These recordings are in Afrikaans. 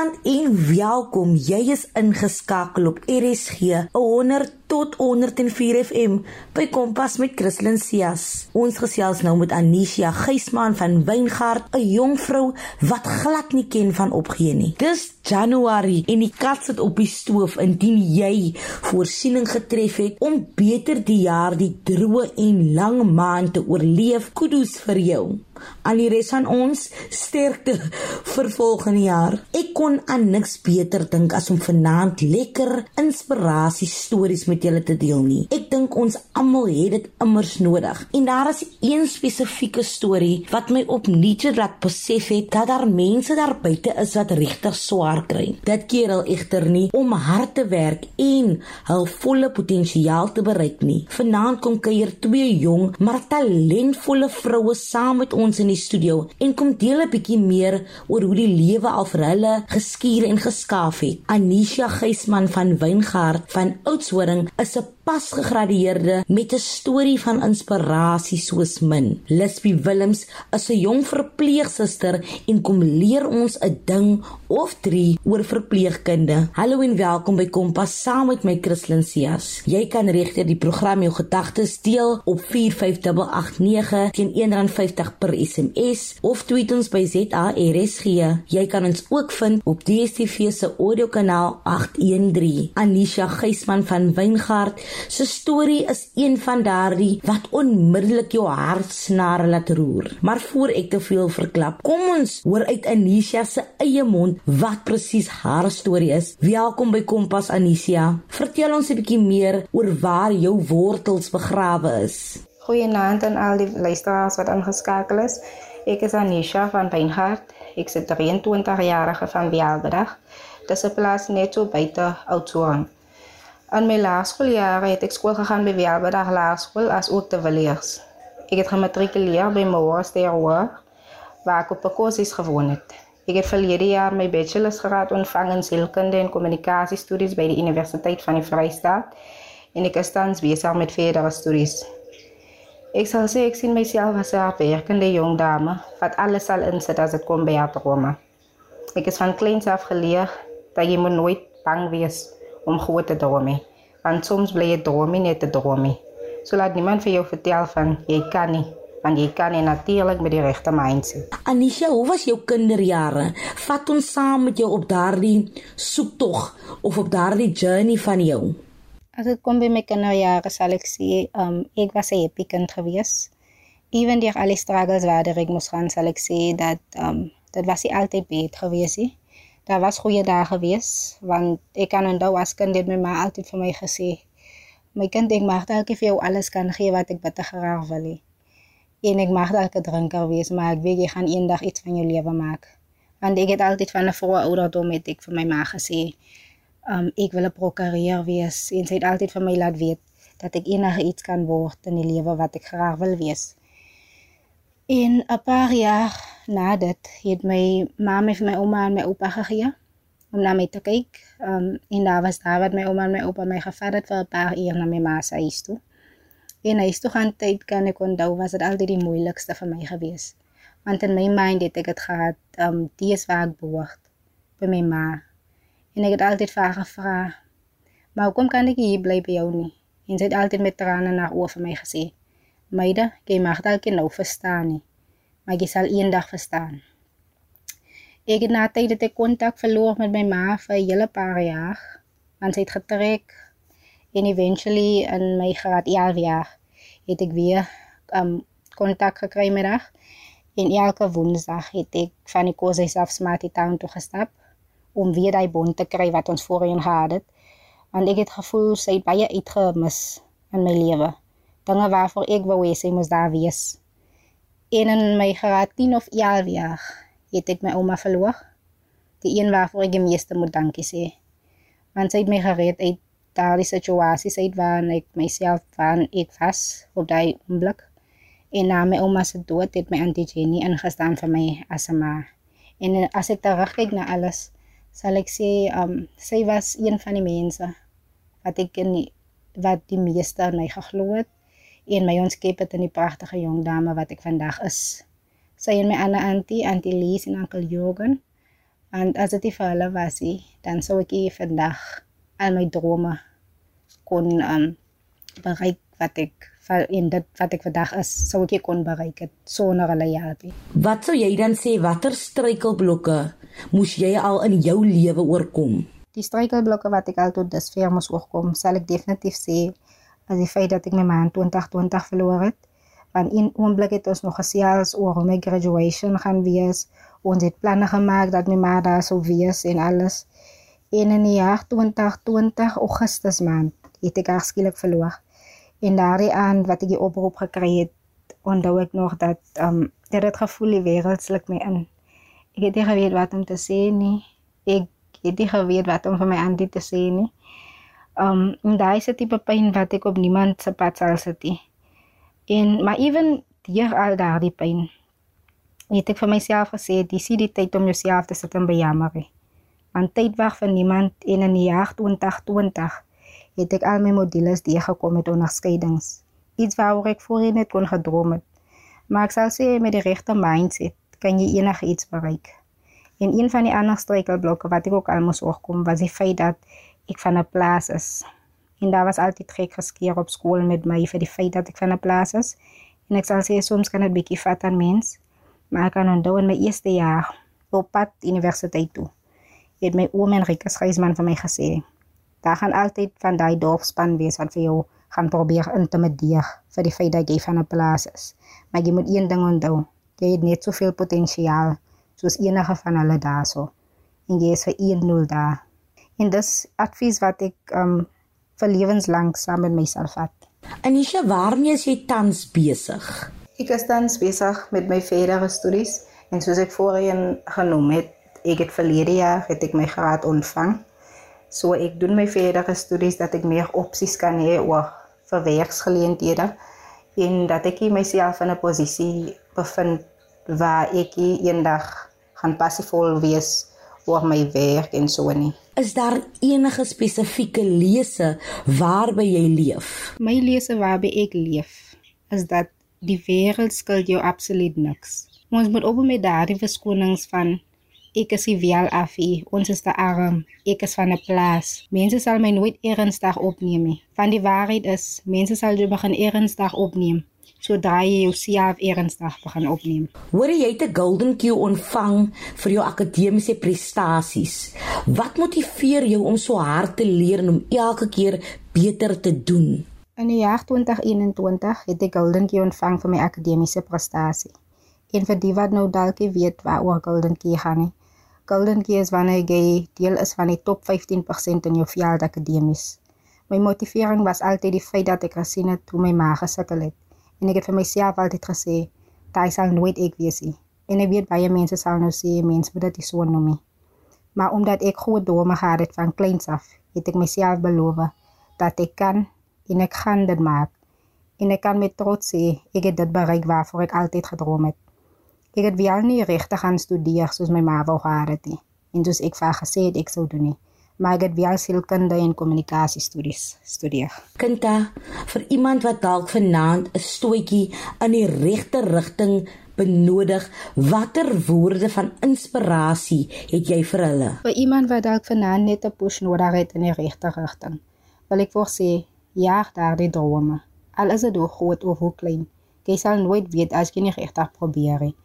Goeienaand en welkom. Jy is ingeskakel op RSG 100 tot 104 FM by Kompas met Christlyn Cias. Ons gesels nou met Anisha Geisman van Wyngaard, 'n jong vrou wat glad nie ken van opgee nie. Dis Januarie en die kat sit op die stoof indien jy voorsiening getref het om beter die jaar die droë en lang maand te oorleef. Kudos vir jou aan die res van ons sterkte vir volgende jaar. Ek kon aan niks beter dink as om vanaand lekker inspirasie stories met julle te deel nie. Ek dink ons almal het dit immers nodig. En daar is een spesifieke storie wat my opnuut laat besef het dat daar mense daar buite is wat regtig swaar kry. Dit keer al egter nie om hard te werk en hul volle potensiaal te bereik nie. Vanaand kom kuier twee jong maar talentvolle vroue saam met ons in die studio en kom deel 'n bietjie meer oor hoe die lewe al vir hulle geskuur en geskaaf het. Anisha Geisman van Wyngaard van Oudtshoorn is 'n pas gegradueerde met 'n storie van inspirasie soos min. Lispie Willems is 'n jong verpleegsuster en kom leer ons 'n ding of 3 oor verpleegkunde. Hallo en welkom by Kompas saam met my Christlyn Cias. Jy kan regter die program jou gedagtes deel op 45889 teen R1.50 per SMS of tweet ons by ZARSG. Jy kan ons ook vind op DStv se audiokanaal 813. Anisha Geisman van Wyngaard se storie is een van daardie wat onmiddellik jou hartsnare laat roer. Maar voor ek te veel verklap, kom ons hoor uit Anisha se eie mond wat presies haar storie is. Welkom by Kompas Anisha. Vertel ons 'n bietjie meer oor waar jou wortels begrawe is. Goeienaand aan al die luisteraars wat aangeskakel is. Ek is Anisha van Wyngaard. Ek is 'n 23-jarige van Bialberg. Dis 'n plaas net so buite Oudtshoorn. In my laerskooljare het ek skool gegaan by Welbedag Laerskool as ook te Villiers. Ek het gematrikuleer by Moorsteroor waar ek op kursus gewoon het. Ek het verlede jaar my bachelorsgraad ontvang in sielkunde en kommunikasiestudies by die Universiteit van die Vrystaat en ek is tans besig met verdere studies. Ek sal sê ek sien myself as 'n werkende jong dame wat alles sal insit as dit kom by haar drome. Ek is van kleins af geleer dat jy moet nooit bang wees nie om groot te droom. Want soms bly jy droom net 'n droom. So laat niemand vir jou vertel van jy kan nie want jy kan nie natuurlik met die regte mindset. Anisha, hoe was jou kinderjare? Vat ons saam met jou op daardie soektog of op daardie journey van jou. As dit kom by my kinderjare, sal ek sê, um ek was 'n happy kind gewees. Ewen deur al die struggles wat ek moes gaan, sal ek sê dat um dit was nie altyd beter gewees nie daar was goeie dae gewees want ek kan onthou as kind het my ma altyd vir my gesê my kind ek mag dalk vir jou alles kan gee wat ek bitter graag wil hê. En ek mag dalk 'n drinker wees maar ek weet jy gaan eendag iets van jou lewe maak. Want ek het altyd van 'n vroeë ouderdom het ek vir my ma gesê um, ek wil 'n prokureur wees. En sy het altyd vir my laat weet dat ek enige iets kan word in die lewe wat ek graag wil wees. En 'n paar jaar na dit het my ma my vir my ouma en my oupa gegee om na my te kyk. Um en daar was daar wat my ouma en my oupa my gevat het vir 'n paar uur na my ma se huis toe. En huis toe gaan tyd kan ek onthou was dit altyd die moeilikste vir my gewees. Want in my mind het ek dit gehad um dis waar ek behoort by my ma. En ek het altyd vir haar gevra, "Maar hoekom kan ek hier bly by jou nie?" En sy het altyd met trane na oor vir my gesê, "Meide, jy mag dalk nie nou verstaan nie." Maar jy sal eendag verstaan. Ek het na tyd dat ek kontak verloor met my ma vir hele paar jaar, want sy het getrek en eventually in my graad 11 jaar het ek weer um kontak gekry met haar. En elke woensdag het ek van die kursus af Smarty Town toe gestap om weer daai bond te kry wat ons voorheen gehad het. Want ek het gevoel sy het baie uitgemis in my lewe. Dinge waarvoor ek wou hê sy moes daar wees. En in my graad 10 of 11 jaar het ek my ouma verloor. Die een waarvoor ek die meeste moet dankie sê. Want sy het my gered uit daardie situasies uit waarin ek myself van ek was op daai oomblik. En na my ouma se dood het my auntie Jenny ingestaan vir my as 'n ma. En as ek terugkyk na alles, sal ek sê um sy was een van die mense wat ek in die, wat die meeste aan my geglo het en my onskep het in die pragtige jong dame wat ek vandag is. Sy en my ander auntie, auntie Lies en oom Jorgen En as dit nie vir hulle was nie, dan sou ek nie vandag al my drome kon um bereik wat ek in dit wat ek vandag is, sou ek kon bereik het sonder hulle hulp. Wat sou jy dan sê watter struikelblokke moes jy al in jou lewe oorkom? Die struikelblokke wat ek al tot dusver moes oorkom, sal ek definitief sê as die feit dat ek my man 2020 verloor het. Want in oomblik het ons nog gesels oor hoe my graduation gaan wees. Ons het planne gemaak dat my ma daar sou wees en alles. En in die jaar 2020 Augustus maand het ek haar skielik verloor. En daardie aan wat ek die oproep gekry het, onthou ek nog dat um dit het gevoel die wêreld sluk my in. Ek het nie geweet wat om te sê nie. Ek het nie geweet wat om vir my aan te sê nie. Um en daai 'n tipe pyn wat ek op niemand se pad sal sit nie. En maar ewen deur al daardie pyn het ek vir myself gesê dis die tyd om jouself te sit en bejammer. Want tyd wag vir niemand en in die jaar 2020 het ek al my modules deurgekom met onderskeidings. Iets waaroor ek voorheen net kon gedroom het. Maar ek sal sê met die regte mindset kan jy enigiets bereik. En een van die ander struikelblokke wat ek ook al moes oorkom was die feit dat ek van 'n plaas is. En daar was altyd gek geskeer op skool met my vir die feit dat ek van 'n plaas is. En ek sal sê soms kan dit bietjie vat aan mens. Maar ek kan onthou in my eerste jaar op pad universiteit toe. Het my oom en Rikus Gysman vir my gesê, daar gaan altyd van daai dorpspan wees wat vir jou gaan probeer intimideer vir die feit dat jy van 'n plaas is. Maar jy moet een ding onthou, jy het net soveel potensiaal soos enige van hulle daarso. En jy is vir 1-0 daar. En dis advies wat ek um vir lewenslank saam met myself vat. Anisha, waarmee is jy tans besig? Ek is tans besig met my verdere studies en soos ek voorheen genoem het, ek het verlede jaar het ek my graad ontvang So ek doen my verdere studies dat ek meer opsies kan hê oor vir werksgeleenthede en dat ek myself in 'n posisie bevind waar ek eendag gaan passievol wees oor my werk en so nie. Is daar enige spesifieke lese waarby jy leef? My lese waarby ek leef is dat die wêreld skuld jou absoluut niks. Ons moet op met daardie verskonings van ek is wel afie, ons is te arm, ek is van 'n plaas. Mense sal my nooit ernstig opneem nie. Van die waarheid is, mense sal jou begin ernstig opneem sodra jy jouself ernstig begin opneem. Hoor jy het 'n Golden Q ontvang vir jou akademiese prestasies. Wat motiveer jou om so hard te leer en om elke keer beter te doen? In die jaar 2021 het ek Golden Q ontvang vir my akademiese prestasie. En vir die wat nou dalk weet waaroor Golden Q gaan nie, Golden Key is wanneer jy deel is van die top 15% in jou veld akademies. My motivering was altyd die feit dat ek gesien het hoe my ma gesukkel het en ek het vir myself altyd gesê, "Daai sal nooit ek wees nie." En ek weet baie mense sal nou sê, "Mense moet dit so noem nie." Maar omdat ek groot drome gehad het van kleins af, het ek myself beloof dat ek kan en ek gaan dit maak. En ek kan met trots sê ek het dit bereik waarvoor ek altyd gedroom het. Ek het wel nie regtig gaan studeer soos my ma wou gehad het nie. En soos ek vir gesê het ek sou doen nie. Maar ek het wel sielkunde en kommunikasie studies studeer. Kinta, vir iemand wat dalk vanaand 'n stoetjie in die regte rigting benodig, watter woorde van inspirasie het jy vir hulle? Vir iemand wat dalk vanaand net 'n push nodig het in die regte rigting, wil ek vir sê, jaag daardie drome. Al is dit hoe groot of hoe klein, jy sal nooit weet as jy nie regtig probeer nie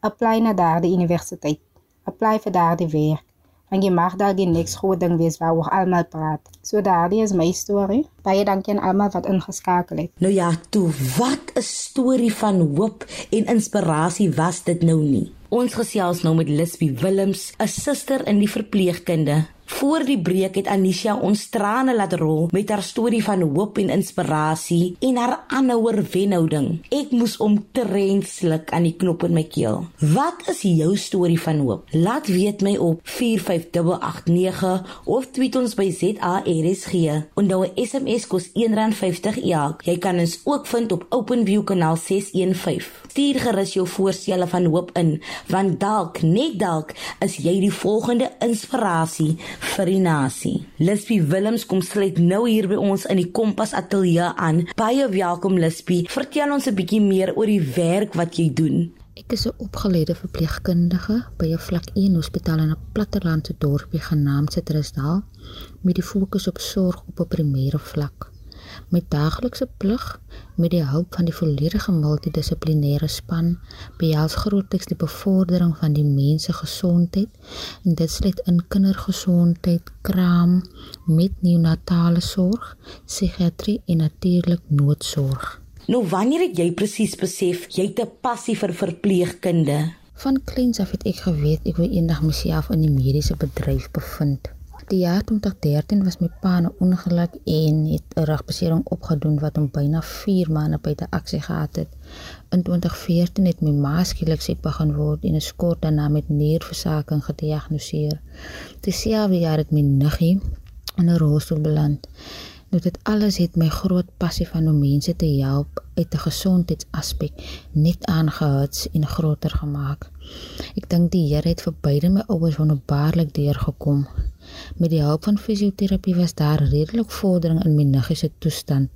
apply na daardie universiteit. Apply vir daardie werk. Want jy mag daar die niks groot ding wees waar ons almal praat. So daardie is my storie. Baie dankie aan almal wat ingeskakel het. Nou ja, toe, wat 'n storie van hoop en inspirasie was dit nou nie. Ons gesels nou met Lispie Willems, 'n suster in die verpleegkunde Voor die breek het Anisha ons trane laat rol met haar storie van hoop en inspirasie en haar aanhouer wenhouding. Ek moes om trenslik aan die knop in my keel. Wat is jou storie van hoop? Laat weet my op 45889 of tweet ons by ZARSG. Onthou 'n SMS kos R1.50 elk. Jy kan ons ook vind op OpenView kanaal 615. Stuur gerus jou voorstelle van hoop in, want dalk, net dalk, is jy die volgende inspirasie vir die nasie. Lispie Willems kom sluit nou hier by ons in die Kompas Ateljee aan. Baie welkom Lispie. Vertel ons 'n bietjie meer oor die werk wat jy doen. Ek is 'n opgeleide verpleegkundige by 'n vlak 1 hospitaal in 'n plattelandse dorpie genaamd Citrusdal met die fokus op sorg op 'n primêre vlak. My daaglikse plig met die hulp van die volledige multidissiplinêre span behels grootliks die bevordering van die mense gesondheid en dit sluit in kindergesondheid, kraam, met neonatale sorg, psigiatrie en natuurlik noodsorg. Nou wanneer het jy presies besef jy het 'n passie vir verpleegkunde? Van kleins af het ek geweet ek wil eendag myself in die mediese bedryf bevind. Die jaar 2013 was my pa 'n ongeluk en het 'n rugbesering opgedoen wat hom byna 4 maande buite aksie gehad het. In 2014 het my ma skielik siek begin word en is kort daarna met nierversaking gediagnoseer. Dieselfde jaar het my niggie in 'n rolstoel beland. Nou dit alles het my groot passie van om mense te help uit 'n gesondheidsaspek net aangehits en groter gemaak. Ek dink die Here het vir beide my ouers wonderbaarlik deurgekom. Met die hulp van fisioterapie was daar redelik vordering in my niggie se toestand.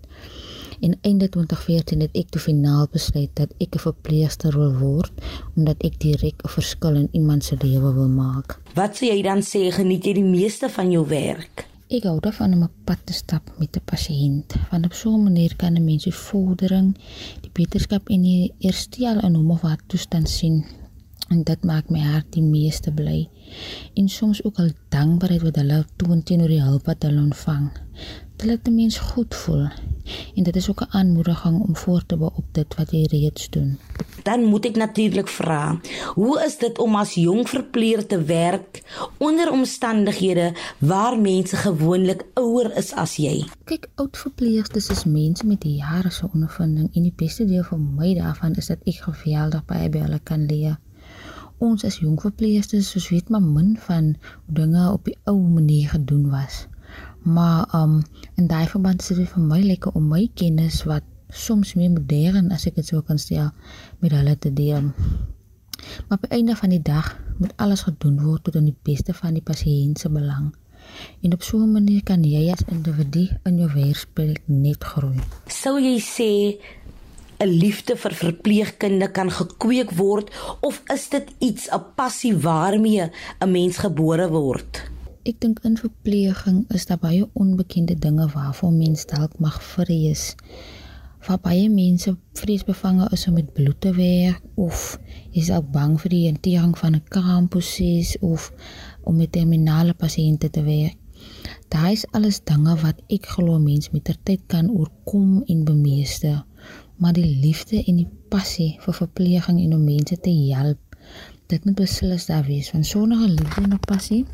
En einde 2014 het ek toe finaal besluit dat ek 'n verpleegster wil word omdat ek direk 'n verskil in iemand se lewe wil maak. Wat sou jy dan sê geniet jy die meeste van jou werk? Ek hou daarvan om 'n pad te stap met 'n pasiënt. Want op so 'n manier kan 'n mens die vordering, die beterskap en die herstel in hom of haar toestand sien en dit maak my hart die meeste bly en soms ook al dankbaarheid wat hulle toon teenoor die hulp wat hulle ontvang. Dit laat die mens goed voel en dit is ook 'n aanmoediging om voort te bou op dit wat jy reeds doen. Dan moet ek natuurlik vra, hoe is dit om as jong verpleger te werk onder omstandighede waar mense gewoonlik ouer is as jy? Kyk, oud verpleegsters is mense met jare se ondervinding en die beste deel vir my daarvan is dat ek geweldig baie by hulle kan leer ons as jong verpleegsters soos weet maar min van hoe dinge op die ou manier gedoen was. Maar um in daai verband is dit vir my lekker om my kennis wat soms meer modern as ek dit sou kan stel met hulle te deel. Maar op die einde van die dag moet alles gedoen word tot in die beste van die pasiënt se belang. En op so 'n manier kan jy as individu in jou werksplek net groei. Sou jy sê 'n liefde vir verpleegkunde kan gekweek word of is dit iets 'n passie waarmee 'n mens gebore word? Ek dink in verpleging is daar baie onbekende dinge waarvoor mens dalk mag vrees. Waar baie mense vreesbevange is om met bloed te werk of is ook bang vir die hantering van 'n kraamproses of om met terminale pasiënte te werk. Daai is alles dinge wat ek glo mens met ter tyd kan oorkom en bemeester maar die liefde en die passie vir verpleging en om mense te help dit moet beslis daar wees want sonder 'n liefde en 'n passie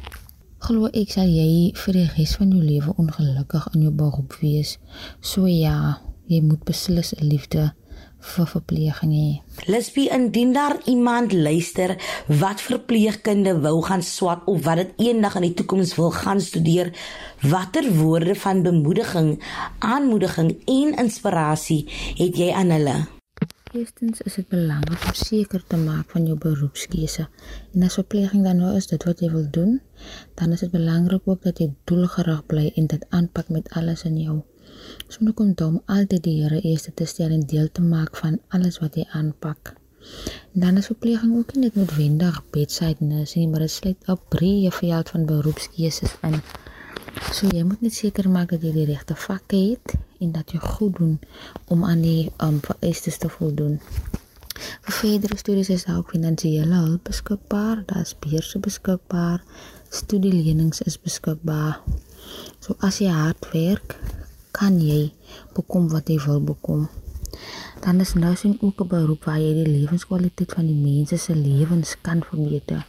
glo ek sal jy vir die res van jou lewe ongelukkig in jou beroep wees. So ja jy moet beslis 'n liefde vir verpleging hê. Lesbie indien daar iemand luister wat verpleegkunde wou gaan swat of wat dit eendag in die toekoms wil gaan studeer, watter woorde van bemoediging, aanmoediging en inspirasie het jy aan hulle? Eerstens is dit belangrik om seker te maak van jou beroepskeuse. En as verpleging dan nou is dit wat jy wil doen, dan is dit belangrik ook dat jy doelgerig bly en dit aanpak met alles in jou. Sonder kondom altyd die Here eers te stel en deel te maak van alles wat jy aanpak. Dan is verpleging ook nie net noodwendig bedside nursing, maar dit sluit op breë veld van beroepskeuses in. So jy moet net seker maak dat jy die regte vakke het en dat jy goed doen om aan die um, vereistes te voldoen. Vir verdere studies is daar ook finansiële hulp beskikbaar, daar's beurse beskikbaar, studielenings is beskikbaar. So as jy hard werk, kan jy bekom wat jy wil bekom. Dan is nursing ook 'n beroep waar jy die lewenskwaliteit van die mense se lewens kan verbeter.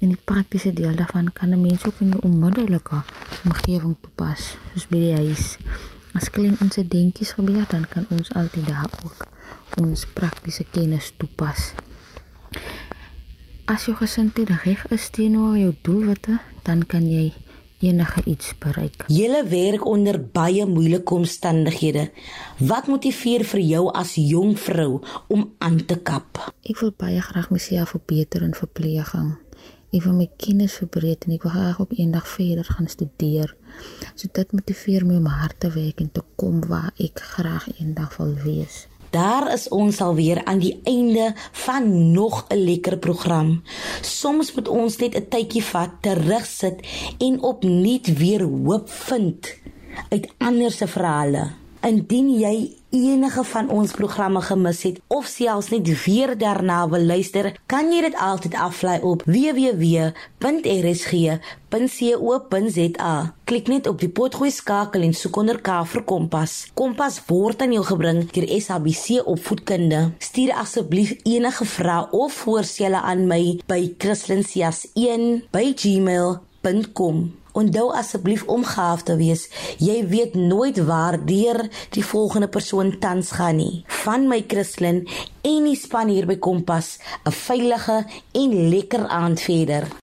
En die praktiese deel daarvan kan 'n mens ook in 'n onmiddellike omgewing toepas, soos by die huis. As klein insidentjies gebeur, dan kan ons altyd daar ook ons praktiese kennis toepas. As jy gesindheid reg is teenoor jou doelwitte, dan kan jy enige iets bereik. Julle werk onder baie moeilike omstandighede. Wat motiveer vir jou as jong vrou om aan te kap? Ek wil baie graag myself verbeter in verpleging. Ek wil my kennis verbreek en ek wil graag op eendag verder gaan studeer. So dit motiveer my om hard te werk en te kom waar ek graag eendag wil wees. Daar is ons alweer aan die einde van nog 'n lekker program. Soms moet ons net 'n tydjie vat, terugsit en opnuut weer hoop vind uit ander se verhale. Indien jy enige van ons programme gemis het of selfs net weer daarna wil luister, kan jy dit altyd aflaai op www.rsg.co.za. Klik net op die potgooi skakel en soek onder K vir Kompas. Kompas word aan jou gebring deur SABC Opvoedkunde. Stuur asseblief enige vrae of voorstelle aan my by christlincias1@gmail.com. Onthou asseblief om gaaf te wees. Jy weet nooit waar deur die volgende persoon tans gaan nie. Van my Christlyn en die span hier by Kompas, 'n veilige en lekker aand verder.